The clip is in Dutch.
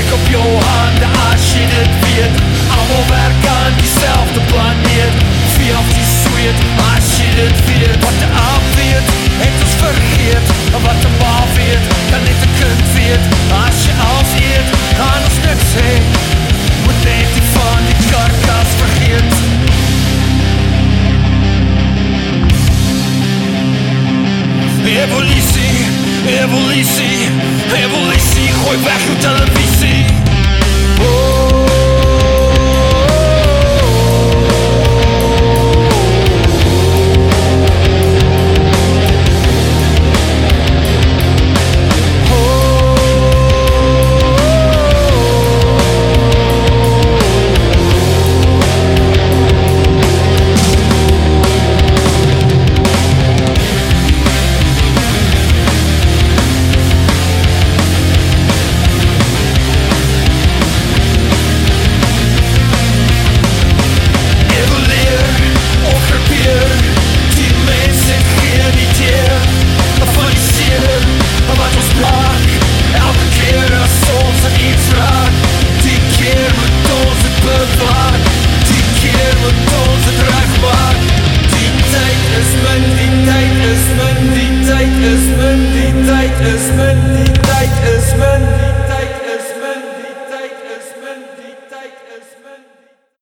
Ik op jouw handen als je het weet Allemaal werken aan diezelfde planeet. Vier die zweet als je het weet Wat de aap weet, heeft ons vergeet. En wat de baal weet, kan niet de kunt weet. Als je alles eet, aan ons niks heen. Moet niet die van die karkas vergeet. Evolutie, evolutie, evolutie. Gooi weg uw televisie. tijd is mijn